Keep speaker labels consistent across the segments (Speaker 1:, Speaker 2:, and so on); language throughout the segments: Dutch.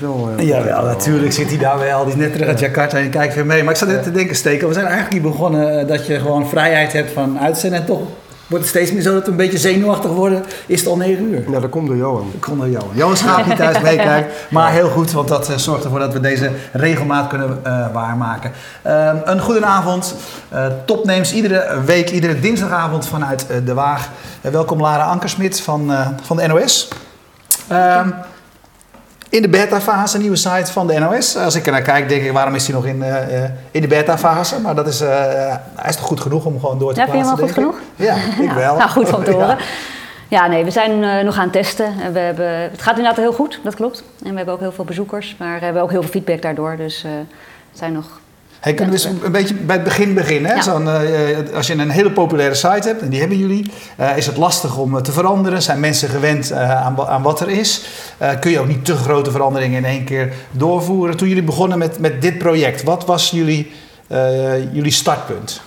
Speaker 1: Wel... Uh,
Speaker 2: ja, wel, natuurlijk zit hij daar wel. Die is net terug uit Jakarta en kijkt weer mee. Maar ik zat net te denken, Steken, we zijn eigenlijk niet begonnen dat je gewoon vrijheid hebt van uitzenden. En toch wordt het steeds meer zo dat we een beetje zenuwachtig worden. Is het al negen uur?
Speaker 1: Nou, dat komt door Johan.
Speaker 2: Dat komt door Johan. Johan gaat niet thuis meekijken. Maar heel goed, want dat uh, zorgt ervoor dat we deze regelmaat kunnen uh, waarmaken. Uh, een goede avond. topnames iedere week, iedere dinsdagavond vanuit De Waag. welkom Lara Ankersmit van, van de NOS. In de beta-fase, nieuwe site van de NOS. Als ik er naar kijk, denk ik, waarom is hij nog in, uh, in de beta-fase? Maar dat is, uh, hij is toch goed genoeg om gewoon door te
Speaker 3: ja,
Speaker 2: plaatsen,
Speaker 3: vind je hem al goed
Speaker 2: genoeg? Ja, ik wel.
Speaker 3: nou, goed om te horen. Ja. nee, we zijn uh, nog aan het testen. We hebben, het gaat inderdaad heel goed, dat klopt. En we hebben ook heel veel bezoekers, maar we hebben ook heel veel feedback daardoor. Dus we zijn nog
Speaker 2: Hey, kunnen we eens een beetje bij het begin beginnen? Ja. Zo uh, als je een hele populaire site hebt, en die hebben jullie, uh, is het lastig om te veranderen? Zijn mensen gewend uh, aan, aan, wat er is? kun je ook niet te grote veranderingen in één keer doorvoeren? Toen jullie begonnen met, met dit project, wat was jullie, jullie startpunt?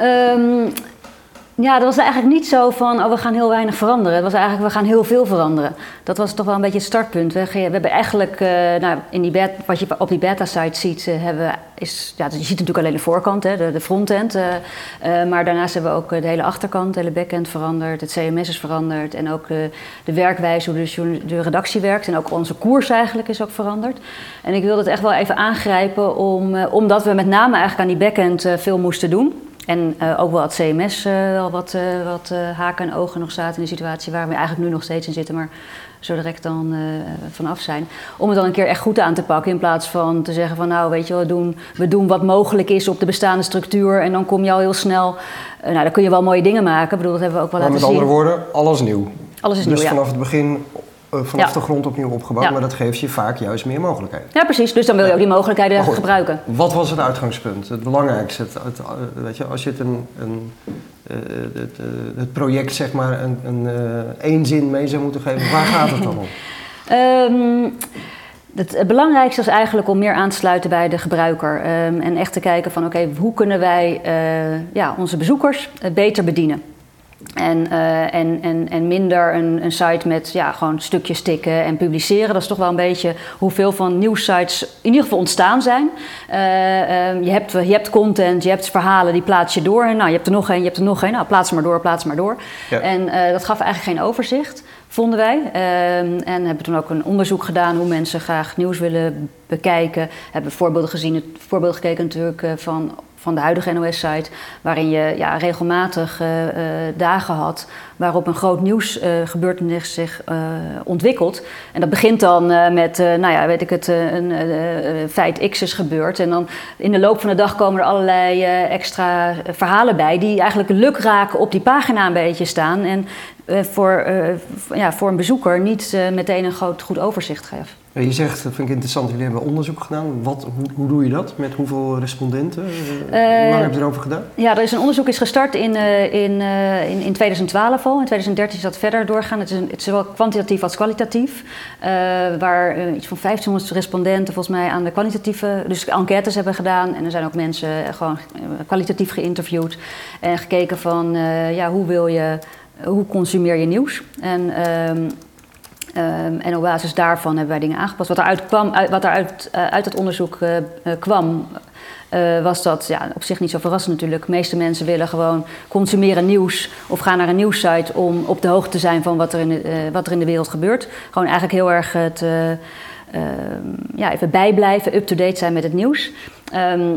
Speaker 3: Um, ja, dat was eigenlijk niet zo van, oh, we gaan heel weinig veranderen. Het was eigenlijk, we gaan heel veel veranderen. Dat was toch wel een beetje het startpunt. We, we hebben eigenlijk, uh, nou, in die wat je op die beta-site ziet, is, ja, je ziet natuurlijk alleen de voorkant, hè, de, de frontend. Uh, maar daarnaast hebben we ook de hele achterkant, de hele backend veranderd. Het CMS is veranderd. En ook de werkwijze, hoe de, de redactie werkt. En ook onze koers eigenlijk is ook veranderd. En ik wilde het echt wel even aangrijpen, om, omdat we met name eigenlijk aan die backend veel moesten doen. En uh, ook wel het CMS uh, wel wat, uh, wat haken en ogen nog zaten in de situatie waar we eigenlijk nu nog steeds in zitten, maar zo direct dan vanaf zijn. Om het dan een keer echt goed aan te pakken in plaats van te zeggen van nou weet je wel, we doen, we doen wat mogelijk is op de bestaande structuur en dan kom je al heel snel, nou dan kun je wel mooie dingen maken. Ik bedoel, dat hebben we ook wel
Speaker 1: maar
Speaker 3: laten
Speaker 1: zien.
Speaker 3: zien.
Speaker 1: met andere woorden, alles nieuw.
Speaker 3: Alles is
Speaker 1: dus
Speaker 3: nieuw,
Speaker 1: vanaf
Speaker 3: ja.
Speaker 1: het begin vanaf
Speaker 3: Ja.
Speaker 1: de grond opnieuw opgebouwd,
Speaker 3: Ja.
Speaker 1: maar dat geeft je vaak juist meer mogelijkheden.
Speaker 3: Ja, precies. Dus dan wil je ook die mogelijkheden
Speaker 1: goed,
Speaker 3: gebruiken.
Speaker 1: Wat was het uitgangspunt? Het belangrijkste? Het, het, eh, weet je, als je het, een, een, eh, het, eh, het project zeg maar een, een eh, één zin mee zou moeten geven, waar gaat het dan om?
Speaker 3: Ehm, het, belangrijkste is eigenlijk om meer aan te sluiten bij de gebruiker. ehm, en echt te kijken van oké, hoe kunnen wij eh, ja, onze bezoekers eh, beter bedienen. En, eh, en, en, en minder een, een site met ja, gewoon stukjes tikken en publiceren. Dat is toch wel een beetje hoeveel van nieuwssites in ieder geval ontstaan zijn. Eh, ehm, je, hebt, je hebt content, je hebt verhalen, die plaats je door. En nou, je hebt er nog één, je hebt er nog één. Nou, plaats maar door, plaats maar door.
Speaker 1: Ja.
Speaker 3: En eh, dat gaf eigenlijk geen overzicht, vonden wij. Ehm, en hebben toen ook een onderzoek gedaan hoe mensen graag nieuws willen bekijken. Hebben voorbeelden gezien, het voorbeeld gekeken natuurlijk van van de huidige NOS-site, waarin je ja, regelmatig eh, eh, dagen had waarop een groot nieuwsgebeurtenis zich eh, ontwikkelt. En dat begint dan met, nou ja, weet ik het, een feit X is gebeurd. En dan in de loop van de dag komen er allerlei extra verhalen bij die eigenlijk lukraak op die pagina een beetje staan. En voor, ja, voor een bezoeker niet meteen een groot, goed overzicht geven.
Speaker 1: Je zegt, dat vind ik interessant, jullie hebben onderzoek gedaan. Wat, hoe, hoe doe je dat? Met hoeveel respondenten? Eh,
Speaker 3: Eh,
Speaker 1: hoe lang heb je erover gedaan?
Speaker 3: Ja, er is een onderzoek is gestart in, eh, in, eh, in, in 2012 al. In 2013 is dat verder doorgaan. Het is, een, het is zowel kwantitatief als kwalitatief. eh, waar eh, iets van 1500 respondenten volgens mij aan de kwalitatieve... dus enquêtes hebben gedaan. En er zijn ook mensen eh, gewoon eh, kwalitatief geïnterviewd. En gekeken van, eh, ja, hoe wil je... Hoe consumeer je nieuws? En... ehm, en op basis daarvan hebben wij dingen aangepast. Wat eruit kwam, uit, wat eruit eh, uit het onderzoek eh, eh, kwam, was dat ja, op zich niet zo verrassend natuurlijk. De meeste mensen willen gewoon consumeren nieuws of gaan naar een nieuwssite om op de hoogte te zijn van wat er in de, wat er in de wereld gebeurt. Gewoon eigenlijk heel erg het, eh, ehm, ja, even bijblijven, up-to-date zijn met het nieuws. Ehm,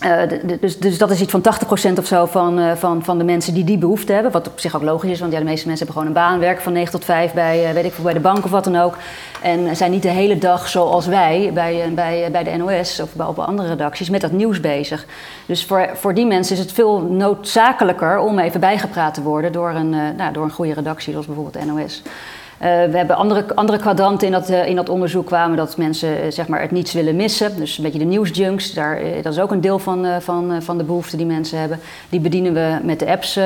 Speaker 3: eh, dus, dus dat is iets van 80% of zo van, eh, van, van de mensen die die behoefte hebben. Wat op zich ook logisch is, want ja, de meeste mensen hebben gewoon een baan, werken van 9 tot 5 bij, eh, weet ik bij de bank of wat dan ook. En zijn niet de hele dag zoals wij bij, bij, bij de NOS of bij, op andere redacties met dat nieuws bezig. Dus voor, voor die mensen is het veel noodzakelijker om even bijgepraat te worden door een, nou, door een goede redactie, zoals bijvoorbeeld de NOS. Eh, we hebben andere, andere kwadranten in dat, eh, in dat onderzoek kwamen dat mensen eh, zeg maar, het niets willen missen. Dus een beetje de nieuwsjunks, daar, dat is ook een deel van, van, van de behoeften die mensen hebben. Die bedienen we met de apps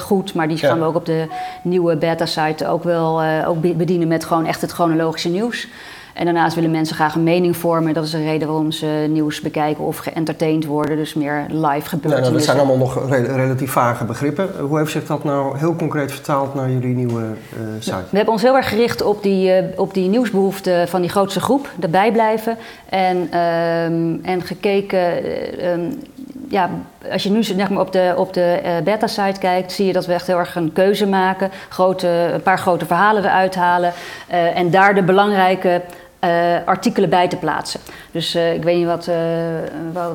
Speaker 3: goed, maar die
Speaker 1: Ja.
Speaker 3: gaan we ook op de nieuwe beta-site ook wel ook be- bedienen met gewoon echt het chronologische nieuws. En daarnaast willen mensen graag een mening vormen. Dat is een reden waarom ze nieuws bekijken of geëntertained worden. Dus meer live gebeurtenissen.
Speaker 1: nou, dat zijn allemaal nog re- relatief vage begrippen. Hoe heeft zich dat nou heel concreet vertaald naar jullie nieuwe eh, site?
Speaker 3: We hebben ons heel erg gericht op die, eh, op die nieuwsbehoeften van die grootste groep, erbij blijven. En, ehm, en gekeken, eh, ehm, ja, als je nu zeg maar, op de, op de beta-site kijkt, zie je dat we echt heel erg een keuze maken. Grote, een paar grote verhalen eruit halen en daar de belangrijke eh, artikelen bij te plaatsen. Dus eh, ik weet niet wat, eh,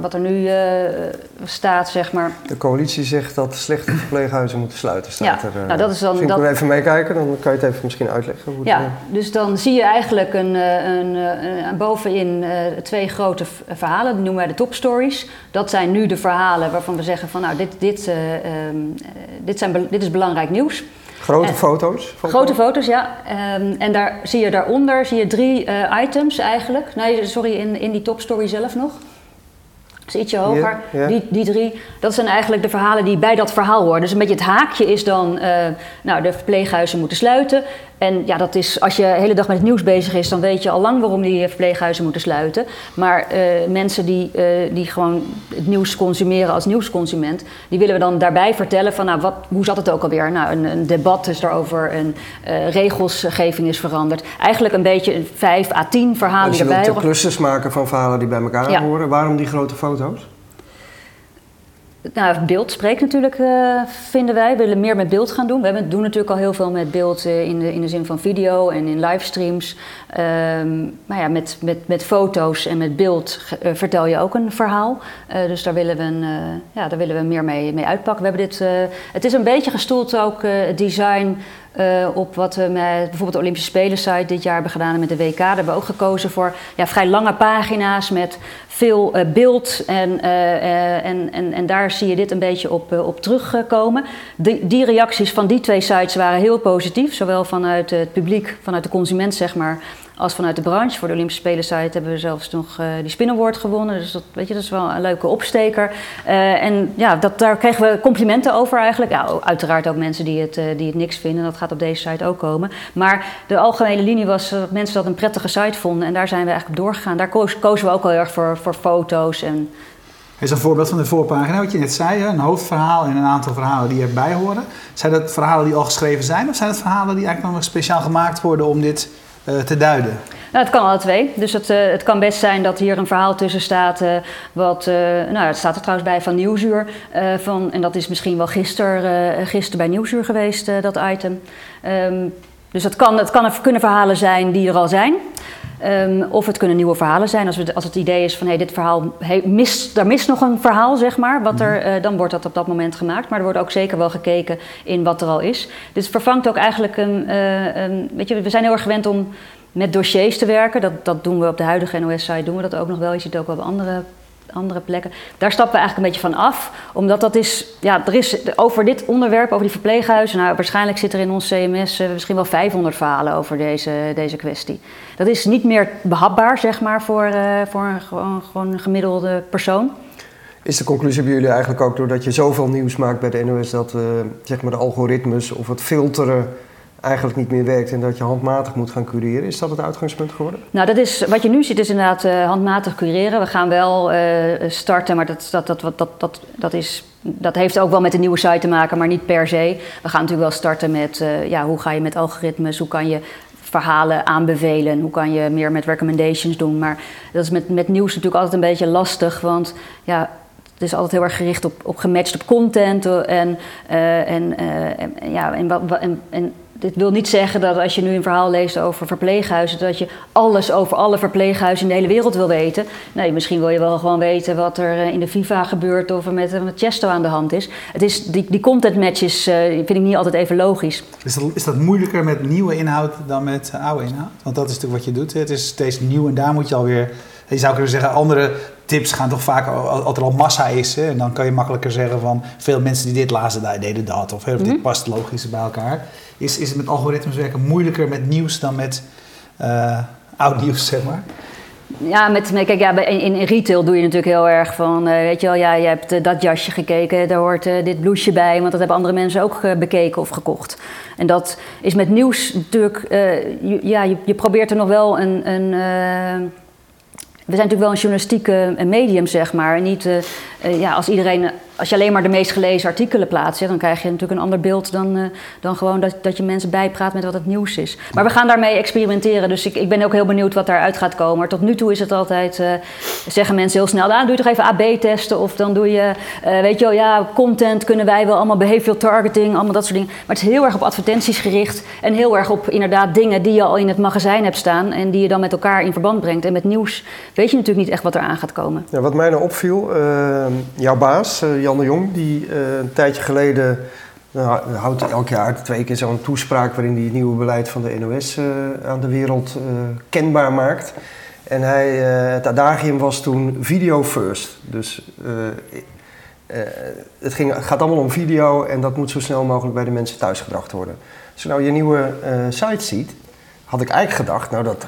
Speaker 3: wat, er nu staat, zeg maar.
Speaker 1: De coalitie zegt dat slechte verpleeghuizen moeten sluiten. Staat
Speaker 3: Ja,
Speaker 1: er,
Speaker 3: nou, dat is dan-
Speaker 1: Misschien
Speaker 3: dat-
Speaker 1: kunnen we even meekijken, dan kan je het even misschien uitleggen. Hoe het,
Speaker 3: Ja, dus dan zie je eigenlijk een, een, een- bovenin twee grote verhalen, die noemen wij de topstories. Dat zijn nu de verhalen waarvan we zeggen van nou, dit, dit, eh, ehm, eh, dit, zijn, dit is belangrijk nieuws.
Speaker 1: Grote
Speaker 3: en-
Speaker 1: foto's?
Speaker 3: Grote foto's, ja. Ehm, en daar zie je daaronder zie je drie eh, items eigenlijk. Nee, sorry, in, in die topstory zelf nog. Dus ietsje hoger. Die, die drie, dat zijn eigenlijk de verhalen die bij dat verhaal horen. Dus een beetje het haakje is dan, eh, nou, de verpleeghuizen moeten sluiten. En ja, dat is, als je de hele dag met het nieuws bezig is, dan weet je al lang waarom die verpleeghuizen moeten sluiten. Maar eh, mensen die, eh, die gewoon het nieuws consumeren als nieuwsconsument, die willen we dan daarbij vertellen van, nou, wat, hoe zat het ook alweer? Nou, een, een debat is daarover, een eh, regelsgeving is veranderd. Eigenlijk een beetje een vijf à tien verhalen
Speaker 1: Dus
Speaker 3: die
Speaker 1: je wilt clusters maken van verhalen die bij elkaar
Speaker 3: Ja.
Speaker 1: horen. Waarom die grote foto's?
Speaker 3: Nou, beeld spreekt natuurlijk, eh, vinden wij. We willen meer met beeld gaan doen. We hebben- doen natuurlijk al heel veel met beeld eh, in, de, in de zin van video en in livestreams. Ehm maar ja, met, met, met foto's en met beeld eh, vertel je ook een verhaal. Dus daar willen we, een, ja, daar willen we meer mee, mee uitpakken. We hebben dit, het is een beetje gestoeld ook, het design, eh, op wat we met bijvoorbeeld de Olympische Spelen site dit jaar hebben gedaan en met de WK. Daar hebben we ook gekozen voor ja, vrij lange pagina's met veel eh, beeld. En, eh, en, en, en daar zie je dit een beetje op, op terugkomen. Die, die reacties van die twee sites waren heel positief. Zowel vanuit het publiek, vanuit de consument zeg maar, als vanuit de branche. Voor de Olympische Spelen site hebben we zelfs nog eh, die Spin Award gewonnen. Dus dat, weet je, dat is wel een leuke opsteker. Eh, en ja, dat, daar kregen we complimenten over eigenlijk. Uiteraard ook mensen die het, eh, die het niks vinden. Dat gaat op deze site ook komen. Maar de algemene linie was dat mensen dat een prettige site vonden. En daar zijn we eigenlijk op doorgegaan. Daar kozen we ook al heel erg voor, voor foto's. En,
Speaker 2: is een voorbeeld van de voorpagina, wat je net zei, een hoofdverhaal en een aantal verhalen die erbij horen. Zijn dat verhalen die al geschreven zijn of zijn het verhalen die eigenlijk nog speciaal gemaakt worden om dit te duiden?
Speaker 3: Nou, het kan alle twee. Dus het, eh, het kan best zijn dat hier een verhaal tussen staat. eh, wat, eh, nou, het staat er trouwens bij van Nieuwsuur. eh, van, en dat is misschien wel gisteren eh gister bij Nieuwsuur geweest, eh, dat item. Ehm, dus het, kan, het kan, kunnen verhalen zijn die er al zijn. Ehm, of het kunnen nieuwe verhalen zijn. Als, we, als het idee is van hey, dit verhaal mist, daar mist nog een verhaal, zeg maar. Wat er, eh, dan wordt dat op dat moment gemaakt. Maar er wordt ook zeker wel gekeken in wat er al is. Dus het vervangt ook eigenlijk een. eh, een weet je, we zijn heel erg gewend om met dossiers te werken. Dat, dat doen we op de huidige NOS-site, doen we dat ook nog wel. Je ziet het ook wel op andere, andere plekken. Daar stappen we eigenlijk een beetje van af. Omdat dat is, ja, er is over dit onderwerp, over die verpleeghuizen... Nou, waarschijnlijk zit er in ons CMS eh, misschien wel 500 verhalen over deze, deze kwestie. Dat is niet meer behapbaar, zeg maar, voor, eh, voor een gewoon, gewoon gemiddelde persoon.
Speaker 1: Is de conclusie bij jullie eigenlijk ook doordat je zoveel nieuws maakt bij de NOS dat eh, zeg maar de algoritmes of het filteren eigenlijk niet meer werkt en dat je handmatig moet gaan cureren? Is dat het uitgangspunt geworden?
Speaker 3: Nou, dat is, wat je nu ziet is inderdaad eh, handmatig cureren. We gaan wel eh, starten, maar dat, dat, dat, dat, dat, dat, is, dat heeft ook wel met de nieuwe site te maken, maar niet per se. We gaan natuurlijk wel starten met eh, ja, hoe ga je met algoritmes, hoe kan je verhalen aanbevelen, hoe kan je meer met recommendations doen. Maar dat is met, met nieuws natuurlijk altijd een beetje lastig, want ja, het is altijd heel erg gericht op, op gematcht op content en, en, en, ja, en, en dit wil niet zeggen dat als je nu een verhaal leest over verpleeghuizen, dat je alles over alle verpleeghuizen in de hele wereld wil weten. Nee, misschien wil je wel gewoon weten wat er eh, in de FIFA gebeurt of er met, eh, met Chesto aan de hand is. Het is die, die content matches eh, vind ik niet altijd even logisch.
Speaker 2: Is dat, is dat moeilijker met nieuwe inhoud dan met eh, oude inhoud? Want dat is natuurlijk wat je doet. Het is steeds nieuw en daar moet je alweer... Je zou kunnen zeggen, andere tips gaan toch vaak al- als er al massa is. Hè? En dan kan je makkelijker zeggen van veel mensen die dit lazen, deden dat. Of, hè, of
Speaker 3: Mhm.
Speaker 2: dit past logisch bij elkaar. Is, is het met algoritmes werken moeilijker met nieuws dan met eh, oud nieuws, zeg maar?
Speaker 3: Ja, met, kijk, ja, in, in retail doe je natuurlijk heel erg van, eh, weet je wel, ja, je hebt eh, dat jasje gekeken, daar hoort eh, dit blouseje bij, want dat hebben andere mensen ook eh, bekeken of gekocht. En dat is met nieuws natuurlijk, eh, je, ja, je, je probeert er nog wel een, een eh, zijn natuurlijk wel een journalistieke medium, zeg maar. Niet, eh, eh, ja, als iedereen, als je alleen maar de meest gelezen artikelen plaatst, dan krijg je natuurlijk een ander beeld dan, eh, dan gewoon dat, dat je mensen bijpraat met wat het nieuws is. Maar we gaan daarmee experimenteren, dus ik, ik ben ook heel benieuwd wat daaruit gaat komen. Tot nu toe is het altijd, eh, zeggen mensen heel snel, nou, doe je toch even AB testen of dan doe je, eh, weet je wel, ja, content kunnen wij wel, allemaal behavioral targeting, allemaal dat soort dingen. Maar het is heel erg op advertenties gericht en heel erg op inderdaad dingen die je al in het magazijn hebt staan en die je dan met elkaar in verband brengt. En met nieuws weet je natuurlijk niet echt wat eraan gaat komen.
Speaker 1: Ja, wat mij nou opviel, jouw baas, Jan de Jong, die eh, een tijdje geleden nou, houdt elk jaar twee keer zo'n toespraak waarin hij het nieuwe beleid van de NOS eh, aan de wereld eh, kenbaar maakt. En hij, het adagium was toen video first. Dus het ging, gaat allemaal om video en dat moet zo snel mogelijk bij de mensen thuisgebracht worden. Als je nou je nieuwe site ziet, had ik eigenlijk gedacht, nou dat,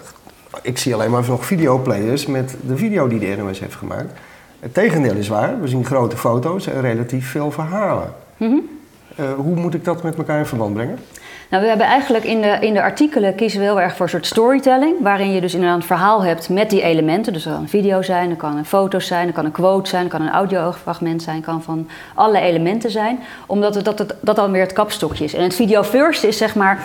Speaker 1: ik zie alleen maar nog videoplayers met de video die de NOS heeft gemaakt. Het tegendeel is waar, we zien grote foto's en relatief veel verhalen.
Speaker 3: Mhm.
Speaker 1: Eh, hoe moet ik dat met elkaar in verband brengen?
Speaker 3: Nou, we hebben eigenlijk in de, in de artikelen kiezen we heel erg voor een soort storytelling, waarin je dus inderdaad een verhaal hebt met die elementen. Dus dat kan een video zijn, dat kan een foto zijn, dat kan een quote zijn, dat kan een audiofragment zijn, kan van alle elementen zijn, omdat het, dat, het, dat dan weer het kapstokje is. En het video first is zeg maar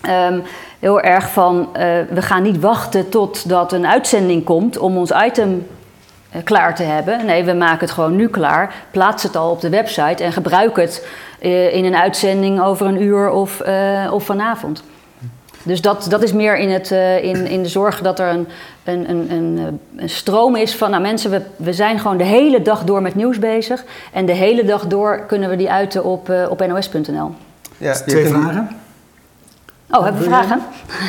Speaker 3: ehm, heel erg van, eh, we gaan niet wachten totdat een uitzending komt om ons item klaar te hebben. Nee, we maken het gewoon nu klaar, plaats het al op de website en gebruik het eh, in een uitzending over een uur of, eh, of vanavond. Dus dat, dat is meer in, het, eh, in, in de zorg dat er een, een, een, een, eh, een stroom is van... Nou mensen, we, we zijn gewoon de hele dag door met nieuws bezig. En de hele dag door kunnen we die uiten op, eh, op nos.nl.
Speaker 1: Ja,
Speaker 2: Twee
Speaker 1: je kunt-
Speaker 2: vragen.
Speaker 3: Oh, hebben we vragen?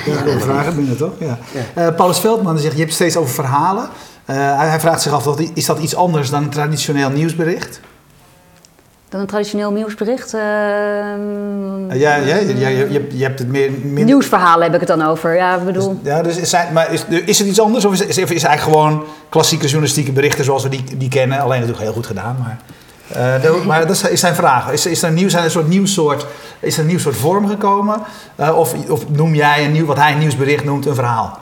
Speaker 2: Ja, twee vragen binnen toch? Ja.
Speaker 1: Ja.
Speaker 2: Eh, Paulus Veldman die zegt, je hebt steeds over verhalen. Eh, hij, hij vraagt zich af, is dat iets anders dan een traditioneel nieuwsbericht?
Speaker 3: Dan een traditioneel nieuwsbericht.
Speaker 2: Eh, ja, ja, je, hebt het meer... minder-
Speaker 3: Nieuwsverhalen heb ik het dan over. Ja, ik bedoel...
Speaker 2: Ja, dus is, zijn, maar is, is het iets anders of is, is, is het eigenlijk gewoon klassieke journalistieke berichten zoals we die, die kennen? Alleen natuurlijk heel goed gedaan, maar... eh, de- maar dat is, zijn vraag. Is, is er een nieuw, zijn er een soort nieuw soort, is er een nieuw soort vorm gekomen? Eh, of, of noem jij een nieuw, wat hij een nieuwsbericht noemt een verhaal?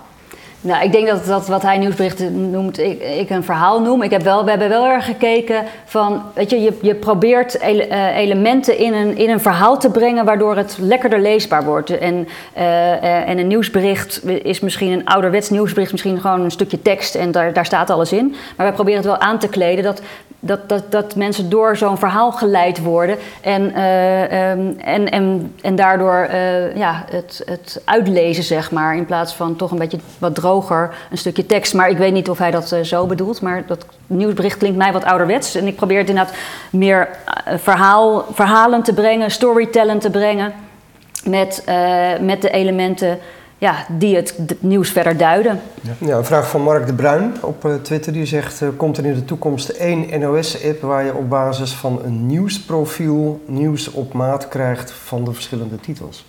Speaker 3: Nou, ik denk dat, dat wat hij nieuwsberichten noemt, ik, een verhaal noem. Ik heb wel, we hebben wel erg gekeken van, weet je, je, probeert eh, elementen in een, in een verhaal te brengen waardoor het lekkerder leesbaar wordt. En, eh, eh, en een nieuwsbericht is misschien een ouderwets nieuwsbericht, misschien gewoon een stukje tekst en daar, daar staat alles in. Maar wij proberen het wel aan te kleden dat, dat, dat, dat mensen door zo'n verhaal geleid worden en, eh, ehm, en, en, en daardoor eh, ja, het, het uitlezen, zeg maar, in plaats van toch een beetje wat droger een stukje tekst. Maar ik weet niet of hij dat eh, zo bedoelt, maar dat nieuwsbericht klinkt mij wat ouderwets. En ik probeer het inderdaad meer verhaal, verhalen te brengen, storytelling te brengen met, met de elementen ja, die het nieuws verder duiden.
Speaker 1: Ja, een vraag van Mark de Bruin op eh, Twitter. Die zegt, eh, komt er in de toekomst één NOS-app waar je op basis van een nieuwsprofiel nieuws op maat krijgt van de verschillende titels?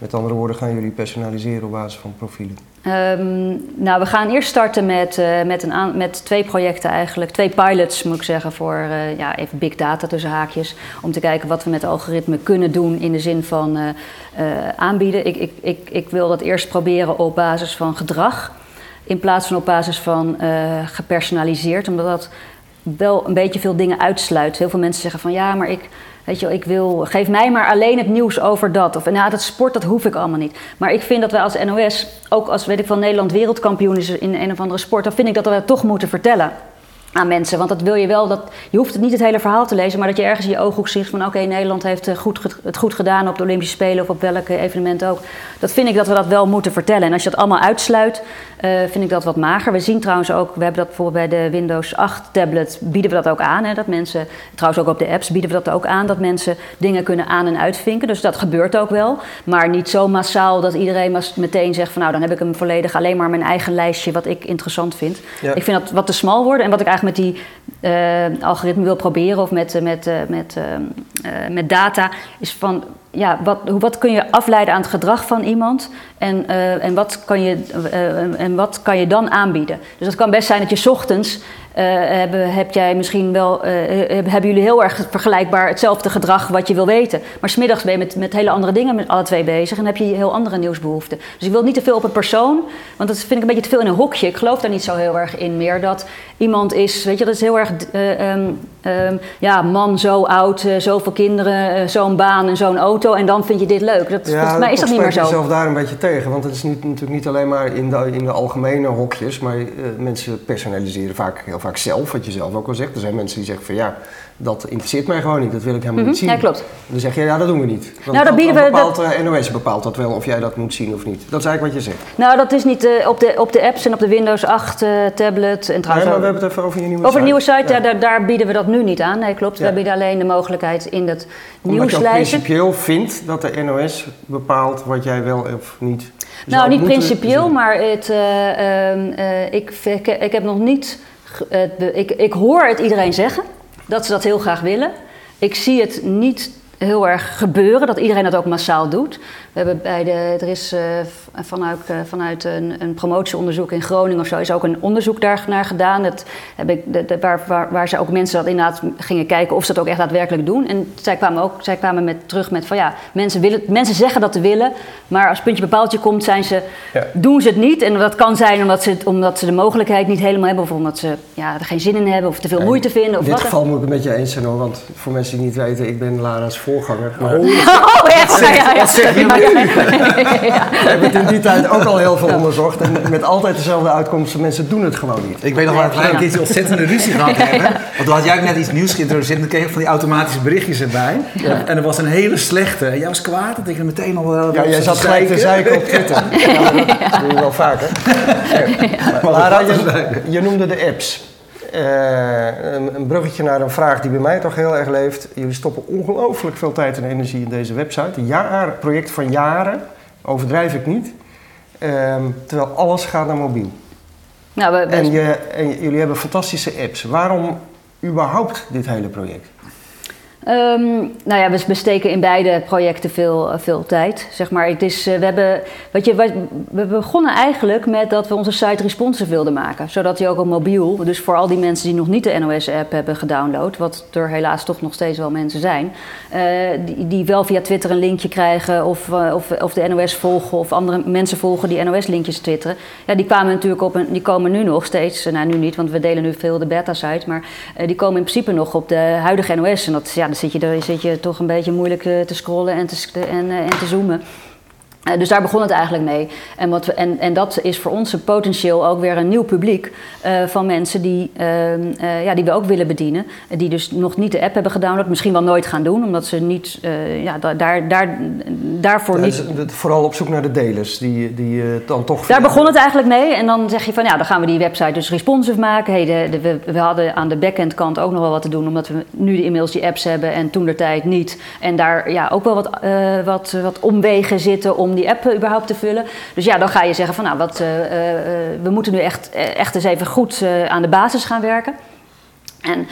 Speaker 1: Met andere woorden, gaan jullie personaliseren op basis van profielen?
Speaker 3: Ehm, nou, we gaan eerst starten met, eh, met, een met twee projecten eigenlijk. Twee pilots moet ik zeggen voor eh, ja, even big data tussen haakjes. Om te kijken wat we met algoritme kunnen doen in de zin van eh, aanbieden. Ik, ik, ik, ik wil dat eerst proberen op basis van gedrag. In plaats van op basis van gepersonaliseerd. Omdat dat wel een beetje veel dingen uitsluit. Heel veel mensen zeggen van ja, maar ik, weet je, ik wil, geef mij maar alleen het nieuws over dat. Of nou, dat sport, dat hoef ik allemaal niet. Maar ik vind dat wij als NOS, ook als weet ik van Nederland wereldkampioen is in een of andere sport, dan vind ik dat we dat toch moeten vertellen aan mensen. Want dat wil je wel, dat, je hoeft het niet het hele verhaal te lezen, maar dat je ergens in je ooghoek ziet van oké, Nederland heeft eh, goed, het goed gedaan op de Olympische Spelen of op welk evenement ook. Dat vind ik dat we dat wel moeten vertellen. En als je dat allemaal uitsluit, eh, vind ik dat wat mager. We zien trouwens ook, we hebben dat bijvoorbeeld bij de Windows 8 tablet, bieden we dat ook aan. Hè, dat mensen, trouwens ook op de apps bieden we dat ook aan, dat mensen dingen kunnen aan- en uitvinken. Dus dat gebeurt ook wel. Maar niet zo massaal dat iedereen meteen zegt van nou, dan heb ik hem volledig alleen maar mijn eigen lijstje wat ik interessant vind.
Speaker 1: Ja.
Speaker 3: Ik vind dat wat te smal worden. En wat ik eigenlijk met die algoritme wil proberen of met, met, met, met data, is van ja, wat, wat kun je afleiden aan het gedrag van iemand en, en, wat kan je, en wat kan je dan aanbieden? Dus het kan best zijn dat je ochtends hebben, heb jij misschien wel, uh, hebben jullie heel erg vergelijkbaar hetzelfde gedrag wat je wil weten. Maar smiddags ben je met, met hele andere dingen met alle twee bezig en heb je heel andere nieuwsbehoeften. Dus ik wil niet te veel op een persoon, want dat vind ik een beetje te veel in een hokje. Ik geloof daar niet zo heel erg in meer dat iemand is, weet je, dat is heel erg, um, um, ja, man, zo oud, zoveel kinderen, zo'n baan en zo'n auto en dan vind je dit leuk. Dat,
Speaker 1: ja,
Speaker 3: volgens mij is dat niet meer zo.
Speaker 1: Ik jezelf daar een beetje tegen, want het is niet, natuurlijk niet alleen maar in de, in de algemene hokjes, maar mensen personaliseren vaak heel vaak zelf, wat je zelf ook al zegt. Er zijn mensen die zeggen van ja, dat interesseert mij gewoon niet, dat wil ik helemaal niet
Speaker 3: Mhm,
Speaker 1: zien.
Speaker 3: ja, klopt.
Speaker 1: Dan zeg je ja, dat doen we niet. Want
Speaker 3: Nou, dat bieden we-
Speaker 1: bepaalt, eh, NOS bepaalt dat wel of jij dat moet zien of niet. Dat is eigenlijk wat je zegt.
Speaker 3: Nou, dat is niet eh, op, de, op de apps en op de Windows 8 eh, tablet en
Speaker 1: Nee,
Speaker 3: trouwens
Speaker 1: maar
Speaker 3: ook-
Speaker 1: we hebben het even over je nieuwe
Speaker 3: Over de nieuwe site, ja. Daar, daar bieden we dat nu niet aan. Nee, klopt.
Speaker 1: Ja.
Speaker 3: We bieden alleen de mogelijkheid in dat
Speaker 1: Omdat je
Speaker 3: nieuwslijstje.
Speaker 1: principieel vindt dat de NOS bepaalt wat jij wel of niet
Speaker 3: Nou,
Speaker 1: zou
Speaker 3: niet principieel,
Speaker 1: zien.
Speaker 3: maar het, eh, ehm, eh, ik, ik, ik heb nog niet. Be- ik, ik hoor het iedereen zeggen dat ze dat heel graag willen. Ik zie het niet heel erg gebeuren, dat iedereen dat ook massaal doet. We hebben bij de, er is eh, vanuit, eh, vanuit een, een promotieonderzoek in Groningen of zo, is ook een onderzoek daar naar gedaan. Dat heb ik, de, de- waar, waar, waar ze ook mensen dat inderdaad gingen kijken of ze dat ook echt daadwerkelijk doen. En zij kwamen ook zij kwamen met, terug met van ja, mensen, willen, mensen zeggen dat te willen, maar als puntje bepaaltje komt, zijn ze,
Speaker 1: Ja.
Speaker 3: doen ze het niet. En dat kan zijn omdat ze, het- omdat ze de mogelijkheid niet helemaal hebben, of omdat ze ja, er geen zin in hebben, of te veel moeite vinden. Of
Speaker 1: In dit
Speaker 3: wat
Speaker 1: geval moet ik het met je eens zijn hoor, want voor mensen die niet weten, ik ben Lara's voorganger. Maar
Speaker 3: Oh, echt? Ja, ja, ja.
Speaker 1: wat zeg je
Speaker 3: Ja, ja, ja.
Speaker 1: we hebben het in die tijd ook al heel veel onderzocht en met altijd dezelfde uitkomsten. Mensen doen het gewoon niet.
Speaker 2: Ik weet nog wel dat wij een keertje ontzettende ruzie gehad hebben. Want toen had jij ook net iets nieuws geïntroduceerd en dan kreeg je van die automatische berichtjes erbij. En er was een hele slechte. En jij was kwaad, dat ik er meteen al wel
Speaker 1: Ja, jij zat gelijk te zeiken op Twitter. Ja, dat doe je wel vaker. Ja. Maar je noemde de apps. Eh, een, een bruggetje naar een vraag die bij mij toch heel erg leeft. Jullie stoppen ongelooflijk veel tijd en energie in deze website. Een jaar, project van jaren, overdrijf ik niet. Ehm, terwijl alles gaat naar mobiel.
Speaker 3: Nou, we, we-
Speaker 1: En, je, en jullie hebben fantastische apps. Waarom überhaupt dit hele project?
Speaker 3: Ehm, nou ja, we besteken in beide projecten veel, eh, veel tijd. Zeg maar, het is, eh, we, hebben, weet je, we begonnen eigenlijk met dat we onze site responsive wilden maken. Zodat die ook op mobiel, dus voor al die mensen die nog niet de NOS-app hebben gedownload, wat er helaas toch nog steeds wel mensen zijn, eh, die, die wel via Twitter een linkje krijgen of, of, of de NOS volgen of andere mensen volgen die NOS-linkjes twitteren. Ja, die kwamen natuurlijk op een, die komen nu nog steeds, nou nu niet, want we delen nu veel de beta-site, maar die komen in principe nog op de huidige NOS. En dat, ja, dan zit je, zit je toch een beetje moeilijk eh, te scrollen en te, en, eh, en te zoomen. Eh, dus daar begon het eigenlijk mee. En, wat we, en, en dat is voor ons een potentieel ook weer een nieuw publiek eh, van mensen die, ehm, eh, ja, die we ook willen bedienen. Die dus nog niet de app hebben gedownload, misschien wel nooit gaan doen, omdat ze niet, ja, da- daar, daar, daarvoor
Speaker 1: Ja,
Speaker 3: niet
Speaker 1: dus vooral op zoek naar de delers die, die dan toch...
Speaker 3: daar begon het eigenlijk mee. En dan zeg je van ja, dan gaan we die website dus responsive maken. Hey, de, de- we, we hadden aan de backend kant ook nog wel wat te doen, omdat we nu de inmiddels die apps hebben en toen de tijd niet. En daar ja, ook wel wat, wat, wat omwegen zitten om die app eh, überhaupt te vullen. Dus ja, dan ga je zeggen van nou, wat, eh, eh, we moeten nu echt, echt eens even goed aan de basis gaan werken. En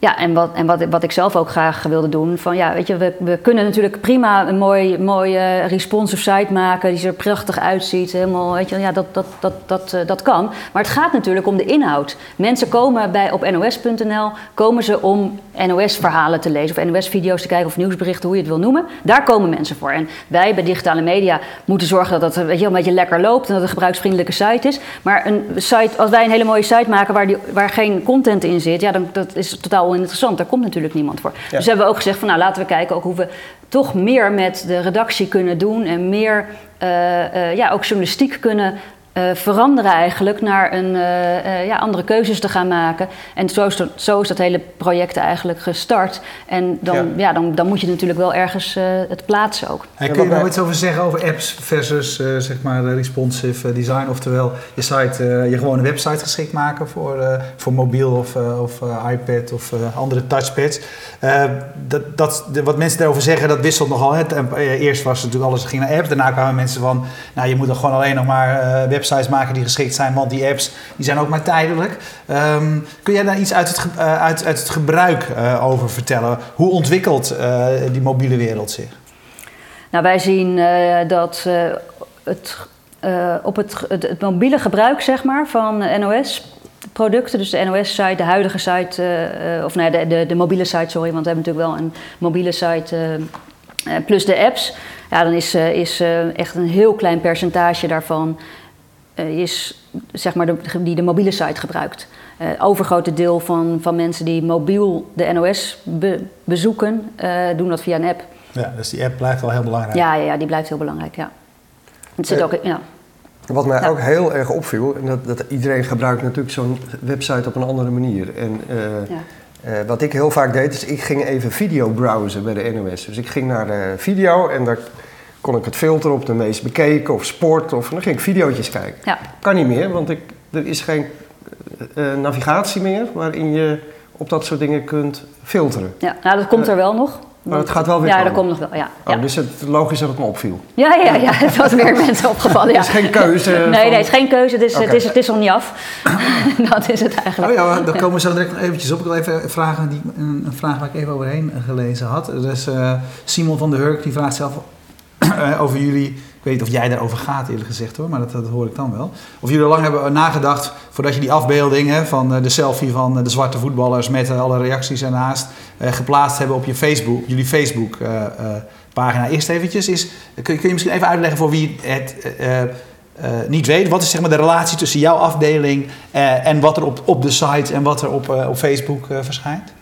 Speaker 3: ja, en, wat, en wat, wat ik zelf ook graag wilde doen, van ja, weet je, we, we kunnen natuurlijk prima een mooi, mooie responsive site maken die er prachtig uitziet, helemaal, weet je, ja, dat, dat, dat, dat, eh, dat kan. Maar het gaat natuurlijk om de inhoud. Mensen komen bij, op nos.nl, komen ze om NOS-verhalen te lezen of NOS-video's te kijken of nieuwsberichten, hoe je het wil noemen. Daar komen mensen voor. En wij bij digitale media moeten zorgen dat het weet je, een beetje lekker loopt en dat het een gebruiksvriendelijke site is. Maar een site, als wij een hele mooie site maken waar, die, waar geen content in zit, ja, dan dat is totaal oninteressant. Daar komt natuurlijk niemand voor. Dus hebben we ook gezegd van nou laten we kijken ook hoe we toch meer met de redactie kunnen doen en meer eh, eh, ja, ook journalistiek kunnen eh, veranderen eigenlijk naar een, eh, eh, ja, andere keuzes te gaan maken. En zo is, dat, zo is dat hele project eigenlijk gestart. En dan,
Speaker 1: Ja.
Speaker 3: ja. dan, dan moet je natuurlijk wel ergens eh, het plaatsen ook.
Speaker 2: Hey, kun je
Speaker 1: bij-
Speaker 2: iets over zeggen over apps versus eh, zeg maar responsive design? Oftewel je site, eh, je gewone website geschikt maken voor, eh, voor mobiel of, of eh, iPad of eh, andere touchpads. Eh, dat, dat, de- wat mensen daarover zeggen, dat wisselt nogal. Hè. En, eerst was het natuurlijk alles ging naar apps. Daarna kwamen mensen van, nou je moet dan gewoon alleen nog maar eh, websites maken die geschikt zijn, want die apps die zijn ook maar tijdelijk. Ehm, kun jij daar iets uit het, eh, uit, uit het gebruik eh, over vertellen? Hoe ontwikkelt eh, die mobiele wereld zich?
Speaker 3: Nou, wij zien dat het, op het, het, mobiele gebruik zeg maar, van NOS-producten, dus de NOS-site, de huidige site, of nee, de, de, de mobiele site, sorry, want we hebben natuurlijk wel een mobiele site plus de apps. Ja, dan is, is echt een heel klein percentage daarvan is, zeg maar, de, die de mobiele site gebruikt. Eh overgrote deel van, van mensen die mobiel de NOS be- bezoeken, eh, doen dat via een app.
Speaker 2: Ja, dus die app blijft wel heel belangrijk.
Speaker 3: Ja, ja, ja, die blijft heel belangrijk, ja. Het zit
Speaker 1: Eh,
Speaker 3: ook, ja.
Speaker 1: Wat mij
Speaker 3: Ja.
Speaker 1: ook heel erg opviel, en dat, dat iedereen gebruikt natuurlijk zo'n website op een andere manier. En eh,
Speaker 3: ja.
Speaker 1: eh, wat ik heel vaak deed, is ik ging even video browsen bij de NOS. Dus ik ging naar de video en daar kon ik het filteren op de meest bekeken of sport. Of, en dan ging ik videootjes kijken.
Speaker 3: Ja.
Speaker 1: Kan niet meer, want ik, er is geen eh, eh, navigatie meer waarin je op dat soort dingen kunt filteren.
Speaker 3: ja. Nou, dat komt er wel nog.
Speaker 1: Maar het gaat wel weer
Speaker 3: Ja,
Speaker 1: komen.
Speaker 3: dat komt nog wel, ja.
Speaker 1: Oh,
Speaker 3: Ja,
Speaker 1: Dus het logisch dat het me opviel.
Speaker 3: ja, ja, ja, het was meer mensen opgevallen, ja.
Speaker 1: Het is geen keuze.
Speaker 3: Nee,
Speaker 1: van-
Speaker 3: nee, het is geen keuze, het is, het is, het is nog niet af. dat is het eigenlijk.
Speaker 2: Oh ja, daar komen we zo direct nog eventjes op. Ik wil even vragen, die, een, een vraag waar ik even overheen gelezen had. Dus eh, Simon van der Hurk die vraagt zelf eh, over jullie. Ik weet niet of jij daarover gaat eerlijk gezegd hoor, maar dat, dat hoor ik dan wel. Of jullie lang hebben nagedacht voordat je die afbeelding hè, van eh, de selfie van eh, de zwarte voetballers met eh, alle reacties ernaast eh, geplaatst hebben op je Facebook, jullie Facebook eh, eh, pagina. Eerst eventjes, is, kun, je- kun je misschien even uitleggen voor wie het eh, eh, niet weet, wat is zeg maar de relatie tussen jouw afdeling eh, en wat er op, op de site en wat er op, eh, op Facebook eh, verschijnt?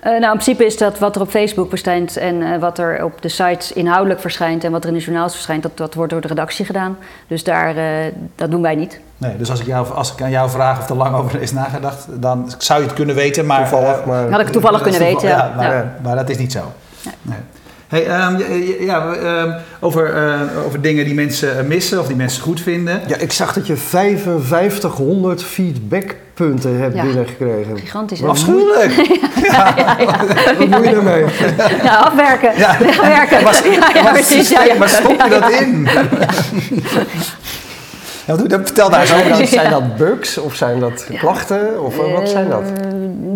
Speaker 3: Eh, nou, in principe is dat wat er op Facebook verschijnt en eh, wat er op de sites inhoudelijk verschijnt en wat er in de journaals verschijnt, dat, dat wordt door de redactie gedaan. Dus daar, eh, dat doen wij niet.
Speaker 2: Nee, dus als ik, jou, als ik aan jou vraag of er lang over is nagedacht, dan zou je het kunnen weten, maar...
Speaker 1: Toevallig, maar...
Speaker 3: Had ik toevallig
Speaker 2: dat is
Speaker 3: kunnen weten.
Speaker 2: toeval-
Speaker 3: Ja.
Speaker 2: Ja, maar,
Speaker 1: Ja.
Speaker 2: maar dat is niet zo. Nee. Hey, ehm, ja, ehm, over, eh, over dingen die mensen eh, missen of die mensen goed vinden.
Speaker 1: Ja, ik zag dat je 5500 feedbackpunten hebt
Speaker 3: Ja.
Speaker 1: binnengekregen.
Speaker 3: Gigantisch. hè?
Speaker 2: Afschuwelijk!
Speaker 1: Wat moet je ermee?
Speaker 3: Ja, afwerken.
Speaker 2: Ja.
Speaker 3: Afwerken.
Speaker 2: Waar,
Speaker 3: Ja, ja,
Speaker 2: waar,
Speaker 3: precies. Ja, ja.
Speaker 2: waar stop je dat in? Ja, vertel daar eens
Speaker 1: Zijn
Speaker 2: over.
Speaker 1: dat, zijn dat bugs of zijn dat klachten? Of eh, wat zijn dat?
Speaker 3: Eh,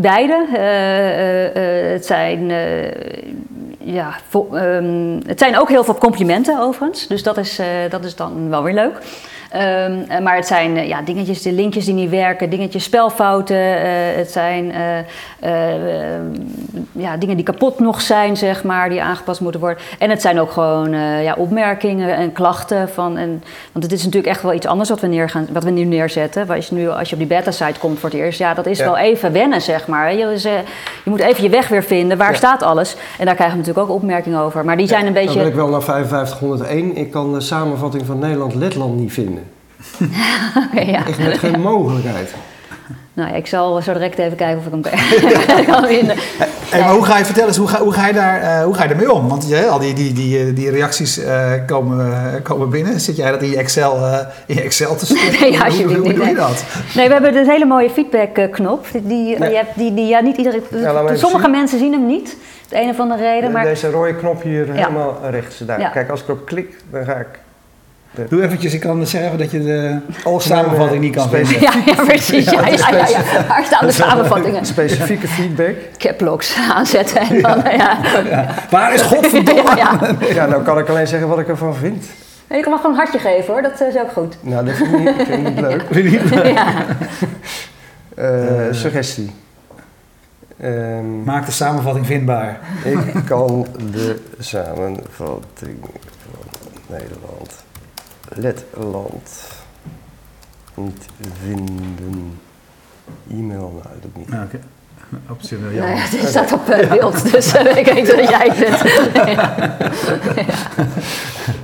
Speaker 3: beide. Eh, eh, eh, het zijn. Ja, ehm, het zijn ook heel veel complimenten overigens. Dus dat is, eh, dat is dan wel weer leuk. Ehm, eh, maar het zijn eh, ja, dingetjes, de linkjes die niet werken, dingetjes spelfouten. eh, het zijn eh, eh, eh, ja, dingen die kapot nog zijn, zeg maar, die aangepast moeten worden. En het zijn ook gewoon eh, ja, opmerkingen en klachten. Van, en, want het is natuurlijk echt wel iets anders wat we, neer gaan, wat we nu neerzetten. Als je, nu, als je op die beta-site komt voor het eerst, ja, dat is
Speaker 1: Ja.
Speaker 3: wel even wennen, zeg maar. Je, dus, je moet even je weg weer vinden. Waar
Speaker 1: Ja.
Speaker 3: staat alles? En daar krijgen we natuurlijk ook opmerkingen over. Maar die zijn een
Speaker 1: Dan
Speaker 3: beetje...
Speaker 1: wil ik wel naar 5501. Ik kan de samenvatting van Nederland-Letland niet vinden.
Speaker 3: Oké, ja.
Speaker 1: Echt met geen mogelijkheid.
Speaker 3: Nou ja, ik zal zo direct even kijken of ik hem kan- vinden.
Speaker 2: Hey, maar hoe ga je vertellen eens, hoe ga, hoe ga je daar, eh, hoe ga je ermee om? Want je, al die, die, die, eh, die reacties eh, komen, eh, komen binnen. Zit jij dat in je Excel, eh, in je Excel te sturen?
Speaker 3: Nee,
Speaker 2: hoe,
Speaker 3: alsjeblieft
Speaker 2: hoe, hoe
Speaker 3: niet,
Speaker 2: doe je
Speaker 3: nee.
Speaker 2: dat?
Speaker 3: Nee, we hebben een hele mooie feedback-knop. Die, die,
Speaker 1: Nee.
Speaker 3: je hebt, die, die, ja, niet iedereen, sommige
Speaker 1: zien.
Speaker 3: mensen zien hem niet. De een of andere reden. Maar
Speaker 1: Deze rode knop hier helemaal rechts daar.
Speaker 3: Ja.
Speaker 1: Kijk, als ik erop klik, dan ga ik...
Speaker 2: Doe eventjes, ik kan zeggen dat je de samenvatting niet kan vinden.
Speaker 3: ja, ja, precies. Ja, ja, ja, ja. Waar staan de samenvattingen?
Speaker 1: Specifieke feedback.
Speaker 3: Caplocks aanzetten en dan, ja.
Speaker 2: Ja. Waar is godverdomme?
Speaker 3: Ja, ja.
Speaker 1: Ja, nou kan ik alleen zeggen wat ik ervan vind.
Speaker 3: En je kan wel gewoon een hartje geven hoor, dat is ook goed.
Speaker 1: Nou, dat vind ik niet, ik vind leuk.
Speaker 3: Ja.
Speaker 1: Eh, suggestie. Ehm,
Speaker 2: Maak de samenvatting vindbaar.
Speaker 1: ik kan de samenvatting van Nederland, Letland niet vinden. E-mail, nou, dat doe ik niet.
Speaker 2: Ja, Oké. Optioneel
Speaker 3: Nou ja, het staat op eh, beeld, dus eh, ik weet dat jij het bent.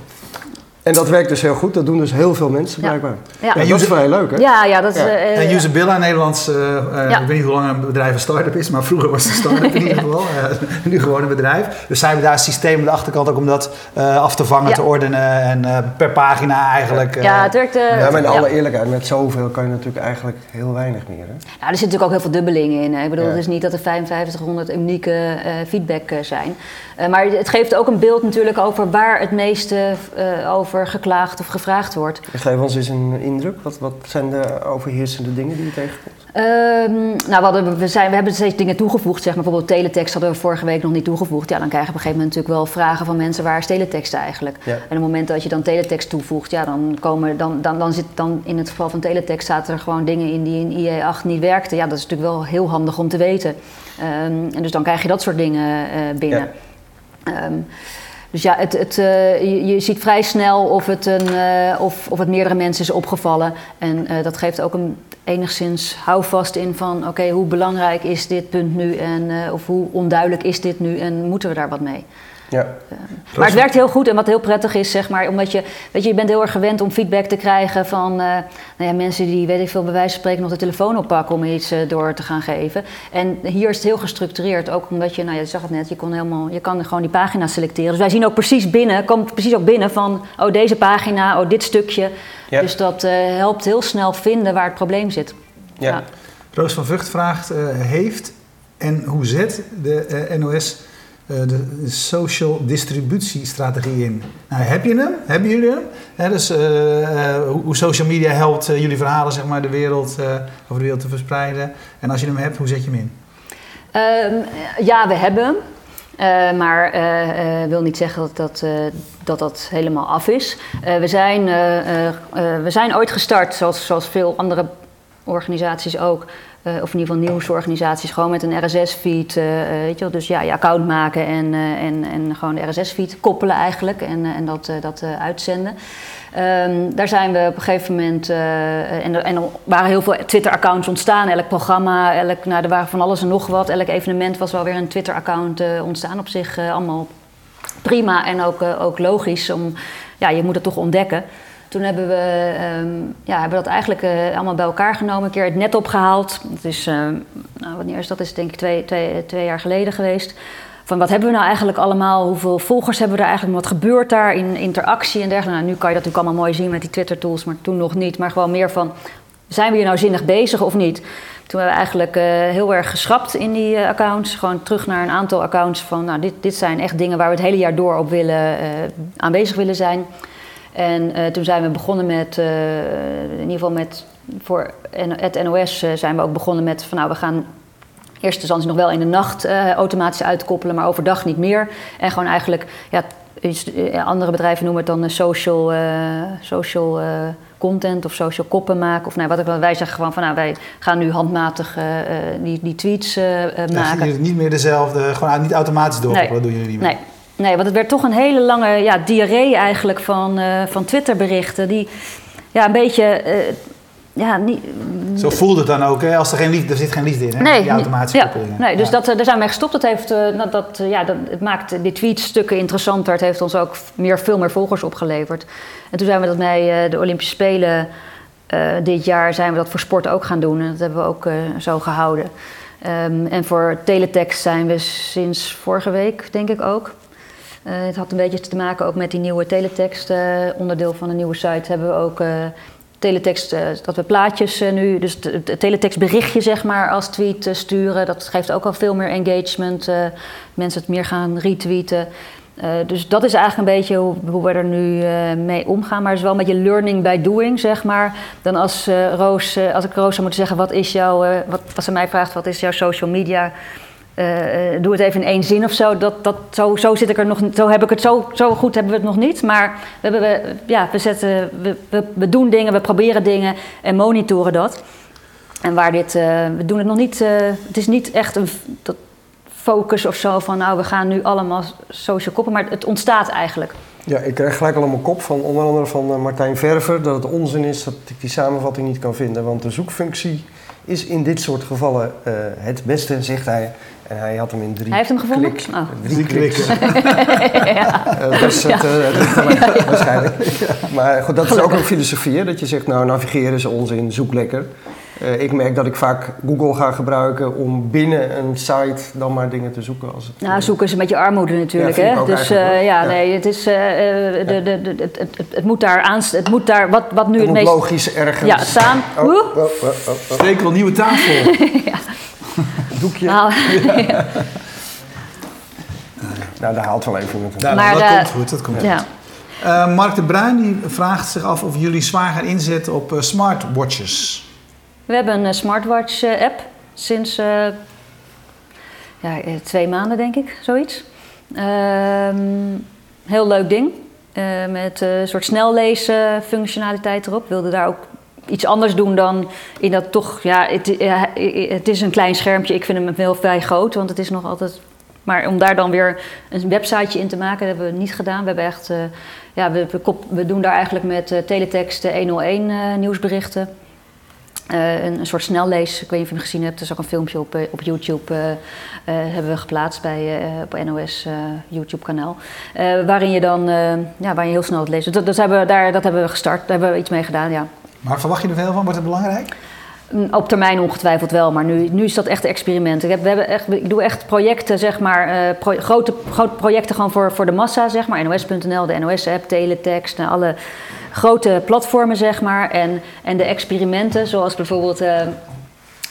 Speaker 1: En dat werkt dus heel goed, dat doen dus heel veel mensen
Speaker 3: Ja.
Speaker 1: blijkbaar.
Speaker 3: Ja.
Speaker 1: En dat is wel heel leuk, hè?
Speaker 3: Ja, ja, dat is...
Speaker 1: Ja.
Speaker 3: eh,
Speaker 2: En
Speaker 3: eh,
Speaker 2: Usabilla, Nederlands, eh, eh,
Speaker 3: Ja.
Speaker 2: ik weet niet hoe lang een bedrijf een start-up is, maar vroeger was het een start-up in ieder geval. Nu gewoon een bedrijf. Dus zij hebben daar een systeem aan de achterkant ook om dat eh, af te vangen,
Speaker 3: Ja.
Speaker 2: te ordenen en eh, per pagina eigenlijk. eh,
Speaker 3: ja, het werkt...
Speaker 1: Ja, maar in
Speaker 3: ja.
Speaker 1: alle eerlijkheid, met zoveel kan je natuurlijk eigenlijk heel weinig meer, hè?
Speaker 3: Ja, er zit natuurlijk ook heel veel dubbeling in. hè. Ik bedoel,
Speaker 1: Ja.
Speaker 3: het is niet dat er 5500 unieke eh, feedback eh, zijn. Eh, maar het geeft ook een beeld natuurlijk over waar het meeste eh, over over geklaagd of gevraagd wordt.
Speaker 1: Geef ons eens een indruk. Wat, wat zijn de overheersende dingen die je tegenkomt?
Speaker 3: Ehm, nou, we, hadden, we, zijn, we hebben steeds dingen toegevoegd. Zeg maar, bijvoorbeeld teletext hadden we vorige week nog niet toegevoegd. Ja, dan krijg je op een gegeven moment natuurlijk wel vragen van mensen... waar is teletext eigenlijk?
Speaker 1: Ja.
Speaker 3: En op het moment dat je dan teletext toevoegt... Ja, dan, komen, dan, dan, dan zit dan in het geval van teletext... zaten er gewoon dingen in die in IE8 niet werkten. Ja, dat is natuurlijk wel heel handig om te weten. Ehm, en dus dan krijg je dat soort dingen eh, binnen. Ehm, dus ja, het, het, eh, je, ziet vrij snel of het, een, eh, of, of het meerdere mensen is opgevallen. En eh, dat geeft ook een enigszins houvast in van... oké, hoe belangrijk is dit punt nu en of hoe onduidelijk is dit nu... en moeten we daar wat mee?
Speaker 1: Ja.
Speaker 3: Maar het werkt heel goed en wat heel prettig is, zeg maar, omdat je, weet je, je bent heel erg gewend om feedback te krijgen van eh, nou ja, mensen die, weet ik veel, bij wijze van spreken nog de telefoon oppakken om iets eh, door te gaan geven. En hier is het heel gestructureerd, ook omdat je, nou je zag het net, je, kon helemaal, je kan gewoon die pagina selecteren. Dus wij zien ook precies binnen, komt precies ook binnen van, oh deze pagina, oh dit stukje.
Speaker 1: Ja.
Speaker 3: Dus dat eh, helpt heel snel vinden waar het probleem zit.
Speaker 1: Ja.
Speaker 2: Roos van Vught vraagt, eh, heeft en hoe zet de eh, NOS de social distributiestrategie in? Nou, heb je hem? Hebben jullie hem? Dus eh, eh, hoe, social media helpt eh, jullie verhalen zeg maar, de wereld, eh, over de wereld te verspreiden. En als je hem hebt, hoe zet je hem in?
Speaker 3: Ehm, ja, we hebben hem. Eh, maar eh, eh, wil niet zeggen dat dat, eh, dat, dat helemaal af is. Eh, we, zijn, eh, eh, eh, we zijn ooit gestart, zoals, zoals veel andere organisaties ook. Eh, of in ieder geval nieuwsorganisaties, gewoon met een RSS-feed. eh, weet je wel, dus ja, je account maken en, eh, en, en gewoon de RSS-feed koppelen eigenlijk en, eh, en dat, eh, dat eh, uitzenden. Ehm, daar zijn we op een gegeven moment, eh, en, en er waren heel veel Twitter-accounts ontstaan. Elk programma, elk, nou, er waren van alles en nog wat. Elk evenement was wel weer een Twitter-account eh, ontstaan op zich. eh, allemaal prima en ook, eh, ook logisch. Om, ja, je moet het toch ontdekken. Toen hebben we, ehm, ja, hebben dat eigenlijk eh, allemaal bij elkaar genomen. Een keer het net opgehaald. Dat is, eh, nou, wanneer dat? Is denk ik twee, twee, twee jaar geleden geweest. Van wat hebben we nou eigenlijk allemaal? Hoeveel volgers hebben we daar eigenlijk? Wat gebeurt daar in interactie en dergelijke? Nou, nu kan je dat natuurlijk allemaal mooi zien met die Twitter-tools, maar toen nog niet. Maar gewoon meer van, zijn we hier nou zinnig bezig of niet? Toen hebben we eigenlijk eh, heel erg geschrapt in die eh, accounts. Gewoon terug naar een aantal accounts van, nou, dit, dit zijn echt dingen waar we het hele jaar door op willen, aanwezig willen zijn. En eh, toen zijn we begonnen met, eh, in ieder geval met, voor het NOS eh, zijn we ook begonnen met van, nou, we gaan eerste instantie nog wel in de nacht automatisch uitkoppelen, maar overdag niet meer. En gewoon eigenlijk, ja, andere bedrijven noemen het dan social, social content of social koppen maken. Of nou, wat ik wel, wij zeggen gewoon van nou, wij gaan nu handmatig die, die tweets
Speaker 2: Dan
Speaker 3: maken.
Speaker 2: je niet meer dezelfde, gewoon niet automatisch doorkoppelen, dat doen jullie niet meer.
Speaker 3: Nee. Nee, want het werd toch een hele lange ja, diarree eigenlijk van, eh, van Twitterberichten. Die ja, een beetje. eh, ja, niet,
Speaker 2: Zo voelt het dan ook, hè? als er geen liefde, er zit geen liefde in, hè?
Speaker 3: Nee,
Speaker 2: die automatische
Speaker 3: ja,
Speaker 2: koppelingen.
Speaker 3: Nee, dus
Speaker 2: Ja.
Speaker 3: dat, eh, daar zijn we mee gestopt. Dat heeft, dat, dat, ja, dat, het maakt die tweetstukken interessanter. Het heeft ons ook meer, veel meer volgers opgeleverd. En toen zijn we dat bij de Olympische Spelen dit jaar zijn we dat voor sport ook gaan doen. En dat hebben we ook zo gehouden. Ehm, en voor teletext zijn we sinds vorige week, denk ik ook. Eh, het had een beetje te maken ook met die nieuwe teletext. eh, onderdeel van de nieuwe site hebben we ook eh, teletext, dat we plaatjes nu, dus het het teletext zeg maar, als tweet sturen. Dat geeft ook al veel meer engagement. mensen het meer gaan retweeten. Dus dat is eigenlijk een beetje hoe, we er nu mee omgaan. Maar het is wel een beetje learning by doing, zeg maar. Dan als, Roos, als ik Roos zou moeten zeggen, wat is jouw, wat, als ze mij vraagt, wat is jouw social media? Eh, eh, doe het even in één zin of zo. Dat, dat, zo, zo zit ik er nog. Zo heb ik het zo, zo goed hebben we het nog niet. Maar we, hebben, ja, we, zetten, we, doen dingen, we proberen dingen en monitoren dat. En waar dit, eh, we doen het nog niet. het is niet echt een focus of zo van nou we gaan nu allemaal social koppen, maar het ontstaat eigenlijk.
Speaker 1: Ja, ik krijg gelijk al mijn kop van onder andere van Martijn Verver dat het onzin is dat ik die samenvatting niet kan vinden. Want de zoekfunctie is in dit soort gevallen het beste, zegt hij. En hij had hem in drie
Speaker 3: Hij heeft hem gevonden?
Speaker 1: klik-
Speaker 3: Oh.
Speaker 2: Drie klikken.
Speaker 1: Eh, dus het, eh, het aan- waarschijnlijk. Ja, Maar goed, dat is ook een filosofie, hè, dat je zegt, nou, navigeren is onzin, zoek lekker. Eh, ik merk dat ik vaak Google ga gebruiken om binnen een site dan maar dingen te zoeken. Als het,
Speaker 3: Nou, zoeken is een beetje armoede natuurlijk.
Speaker 1: Ja,
Speaker 3: hè? Dus eh, ja,
Speaker 1: Ja.
Speaker 3: nee, het is. eh, eh, de, de, de, het, het, het, het moet daar aan. Het moet daar. Wat, wat nu
Speaker 1: het
Speaker 3: het
Speaker 1: moet
Speaker 3: meest.
Speaker 1: logisch ergens.
Speaker 3: Ja, staan.
Speaker 1: Oh, oh, oh, oh, oh.
Speaker 2: Wel nieuwe tafel.
Speaker 1: Doekje.
Speaker 3: Nou,
Speaker 1: Nou, daar haalt wel even met
Speaker 2: Nou,
Speaker 3: Maar
Speaker 2: dat
Speaker 3: de-
Speaker 2: komt goed, dat komt goed.
Speaker 3: ja.
Speaker 2: Uh, Mark de Bruin die vraagt zich af of jullie zwaar gaan inzetten op uh, smartwatches.
Speaker 3: We hebben een smartwatch-app sinds ja, twee maanden, denk ik, zoiets. Ehm, heel leuk ding. met een soort snellezen functionaliteit erop. Wilde daar ook iets anders doen dan in dat toch, ja, het, het is een klein schermpje. Ik vind hem heel vrij groot, want het is nog altijd. Maar om daar dan weer een websiteje in te maken, hebben we niet gedaan. We hebben echt, uh, ja, we, we, doen daar eigenlijk met uh, teletext 101 uh, nieuwsberichten. Uh, een, soort snellees, ik weet niet of je hem gezien hebt, er is ook een filmpje op, op YouTube, hebben we geplaatst bij, op NOS YouTube kanaal. waarin je dan ja, waar je heel snel het leest. Dus dat, dat, hebben we, daar, dat hebben we gestart, daar hebben we iets mee gedaan, ja.
Speaker 2: Maar verwacht je er veel van? Wordt het belangrijk?
Speaker 3: Mm, op termijn ongetwijfeld wel, maar nu, nu is dat echt experiment. Ik, heb, we hebben echt, ik doe echt projecten, zeg maar, uh, grote, grote projecten gewoon voor, voor de massa, zeg maar. NOS.nl, de NOS-app, teletext, alle grote platformen, zeg maar. En, en de experimenten, zoals bijvoorbeeld... Uh,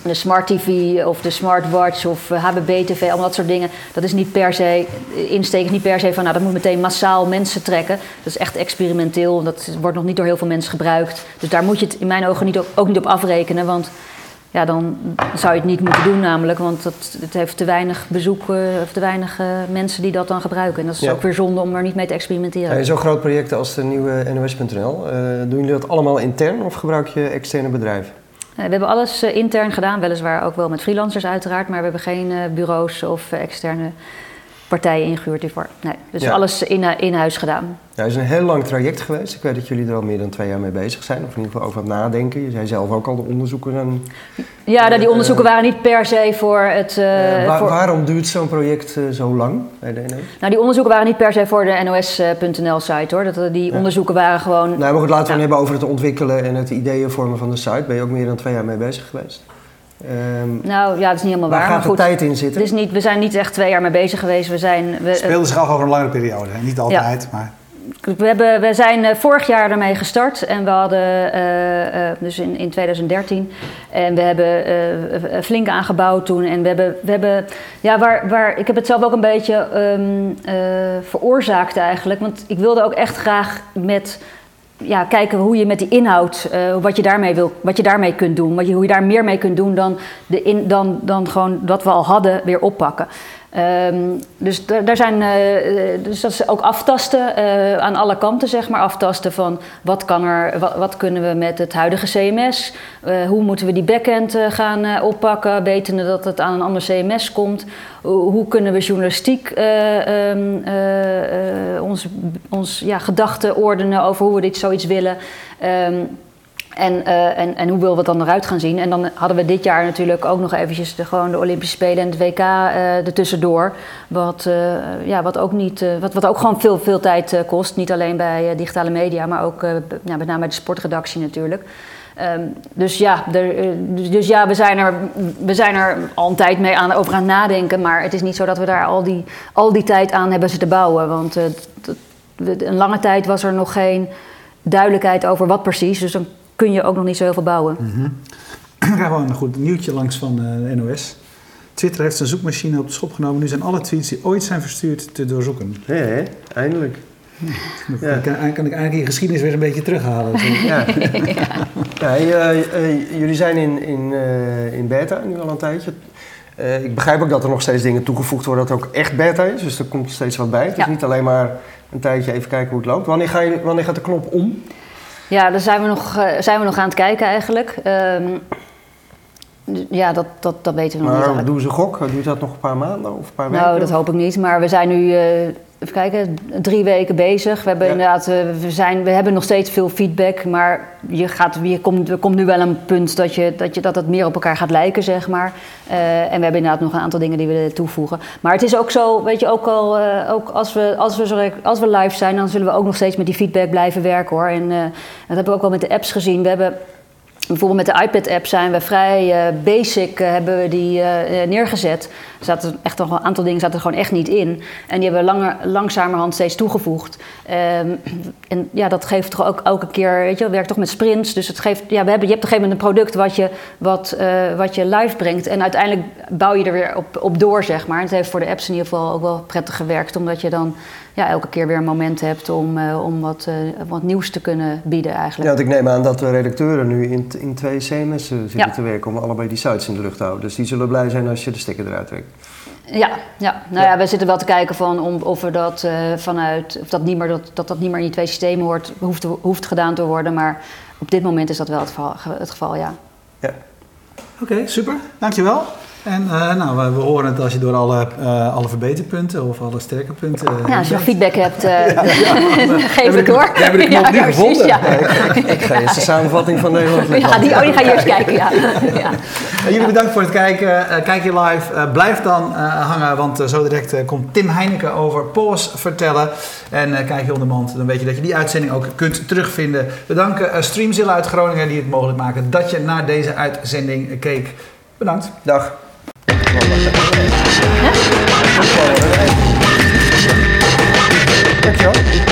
Speaker 3: de smart TV of de smartwatch of HBB eh, TV, allemaal dat soort dingen. Dat is niet per se, insteken niet per se van, nou dat moet meteen massaal mensen trekken. Dat is echt experimenteel, dat wordt nog niet door heel veel mensen gebruikt. Dus daar moet je het in mijn ogen niet ook niet op afrekenen, want ja, dan zou je het niet moeten doen namelijk, want dat, het heeft te weinig bezoeken of te weinig uh, mensen die dat dan gebruiken. En dat is ook weer zonde om er niet mee te experimenteren.
Speaker 1: Ja, Zo'n groot project als de nieuwe NOS.nl, uh, doen jullie dat allemaal intern of gebruik je externe bedrijven?
Speaker 3: Eh, we hebben alles eh, intern gedaan, weliswaar ook wel met freelancers uiteraard, maar we hebben geen eh, bureaus of externe partijen ingehuurd hiervoor. Nee, dus alles in, in huis gedaan.
Speaker 1: Ja, het is een heel lang traject geweest. Ik weet dat jullie er al meer dan twee jaar mee bezig zijn, of in ieder geval over het nadenken. Je zei zelf ook al de onderzoeken. En,
Speaker 3: ja, nou, die onderzoeken waren niet per se voor het.
Speaker 1: Uh, voor... Waarom duurt zo'n project zo lang bij de NOS?
Speaker 3: Nou, die onderzoeken waren niet per se voor de NOS.nl-site hoor. Dat, die onderzoeken waren gewoon.
Speaker 1: Nou, maar goed, laten we het hebben over het ontwikkelen en het ideeën vormen van de site. Ben je ook meer dan twee jaar mee bezig geweest?
Speaker 3: Um, nou ja, dat is niet helemaal waar.
Speaker 1: Waar gaat
Speaker 3: de
Speaker 1: tijd in zitten?
Speaker 3: Dus niet, we zijn niet echt twee jaar mee bezig geweest. We zijn, we,
Speaker 2: speelden zich al over een langere periode, niet altijd, ja. maar...
Speaker 3: We, hebben, we zijn uh, vorig jaar ermee gestart en we hadden, uh, uh, dus in, in 2013, en we hebben flink aangebouwd toen. En we hebben, we hebben ja, waar, waar, ik heb het zelf ook een beetje um, veroorzaakt eigenlijk, want ik wilde ook echt graag met ja, kijken hoe je met die inhoud, uh, wat, je daarmee wil, wat je daarmee kunt doen. Wat je, hoe je daar meer mee kunt doen dan, de in, dan, dan gewoon wat we al hadden weer oppakken. Um, dus daar zijn, uh, dus dat is ook aftasten uh, aan alle kanten, zeg maar. Aftasten van wat, kan er, wat, kunnen we met het huidige CMS? Uh, hoe moeten we die backend gaan oppakken, wetende dat het aan een ander CMS komt? hoe kunnen we journalistiek um, ons, ons ja, gedachten ordenen over hoe we dit zoiets willen? Um, en, uh, en, en hoe willen we dan eruit gaan zien? En dan hadden we dit jaar natuurlijk ook nog eventjes de, gewoon de Olympische Spelen en het WK uh, ertussendoor. Wat, uh, ja, wat, ook niet, wat, wat ook gewoon veel, veel tijd kost. Niet alleen bij digitale media, maar ook ja, met name bij de sportredactie natuurlijk. Um, dus ja, er, dus ja we, zijn er, we zijn er al een tijd mee aan, over aan het nadenken. Maar het is niet zo dat we daar al die, al die tijd aan hebben zitten bouwen. Want een lange tijd was er nog geen duidelijkheid over wat precies. Dus dan kun je ook nog niet zo heel veel bouwen. Mm
Speaker 2: -hmm. Ik ga gewoon een goed nieuwtje langs van de NOS. Twitter heeft zijn zoekmachine op de schop genomen. Nu zijn alle tweets die ooit zijn verstuurd te doorzoeken.
Speaker 1: Hé, hé eindelijk.
Speaker 2: Ja. Dan kan, kan, ik eigenlijk je geschiedenis weer een beetje terughalen.
Speaker 1: ja. ja. uh, uh, jullie zijn in, in, in beta nu al een tijdje. ik begrijp ook dat er nog steeds dingen toegevoegd worden dat ook echt beta is. Dus er komt steeds wat bij. Het is niet alleen maar een tijdje even kijken hoe het loopt. Wanneer, ga je, wanneer gaat de knop om?
Speaker 3: Ja, daar zijn we nog, uh, zijn we nog aan het kijken eigenlijk. Um, ja, dat, dat, dat weten we nog
Speaker 1: maar niet. doen ze gok? Duurt dat nog een paar maanden of een paar weken?
Speaker 3: Nou, dat hoop ik niet. Maar we zijn nu, uh, even kijken, drie weken bezig. We, hebben ja. inderdaad, uh, we, zijn, we hebben nog steeds veel feedback. Maar je gaat, je komt, er komt nu wel een punt dat, je, dat, je, dat het meer op elkaar gaat lijken, zeg maar. Uh, en we hebben inderdaad nog een aantal dingen die we willen toevoegen. Maar het is ook zo, weet je, ook al ook als, we, als, we als we live zijn, dan zullen we ook nog steeds met die feedback blijven werken hoor. En dat hebben we ook wel met de apps gezien. We hebben Bijvoorbeeld met de iPad-app zijn we vrij uh, basic uh, hebben we die uh, neergezet. Er zaten echt nog een aantal dingen zaten er gewoon echt niet in. En die hebben we langer, langzamerhand steeds toegevoegd. Um, en ja, dat geeft toch ook elke keer, weet je, we werken toch met sprints. Dus het geeft, ja, we hebben, je hebt op een gegeven moment een product wat je, wat, wat je live brengt. En uiteindelijk bouw je er weer op, op door, zeg maar. En het heeft voor de apps in ieder geval ook wel prettig gewerkt, omdat je dan ja, elke keer weer een moment hebt om, eh, om wat, eh, wat nieuws te kunnen bieden
Speaker 1: Ja,
Speaker 3: eigenlijk.
Speaker 1: want ik neem aan dat de redacteuren nu in, in twee CMS zitten
Speaker 3: Ja.
Speaker 1: te werken om allebei die sites in de lucht te houden. Dus die zullen blij zijn als je de stekker eruit trekt.
Speaker 3: Ja, ja. Nou ja, we zitten wel te kijken van om, of we dat eh, vanuit, of dat, niet meer, dat, dat dat niet meer in die twee systemen hoort, hoeft, hoeft gedaan te worden. Maar op dit moment is dat wel het geval, het geval ja.
Speaker 2: Oké, super. Dankjewel. En eh, nou, we, we horen het als je door alle, eh, alle verbeterpunten of alle sterke punten... eh,
Speaker 3: ja als je nog
Speaker 2: bent.
Speaker 3: feedback hebt, eh, geef het door.
Speaker 2: we hebben de knop
Speaker 3: Ja,
Speaker 2: nu
Speaker 3: ja, precies,
Speaker 2: gevonden.
Speaker 3: Ja.
Speaker 1: Ik ga eerst de samenvatting van Nederland.
Speaker 3: Ja, die, oh, die ga je eerst kijken, ja. ja.
Speaker 2: Jullie bedankt voor het kijken. Eh, kijk je live. Eh, blijf dan eh, hangen, want zo direct komt Tim Heineken over POS vertellen. En eh, kijk je on demand, dan weet je dat je die uitzending ook kunt terugvinden. We danken Streamzilla uit Groningen die het mogelijk maken dat je naar deze uitzending keek. Bedankt.
Speaker 1: Dag. Dankjewel.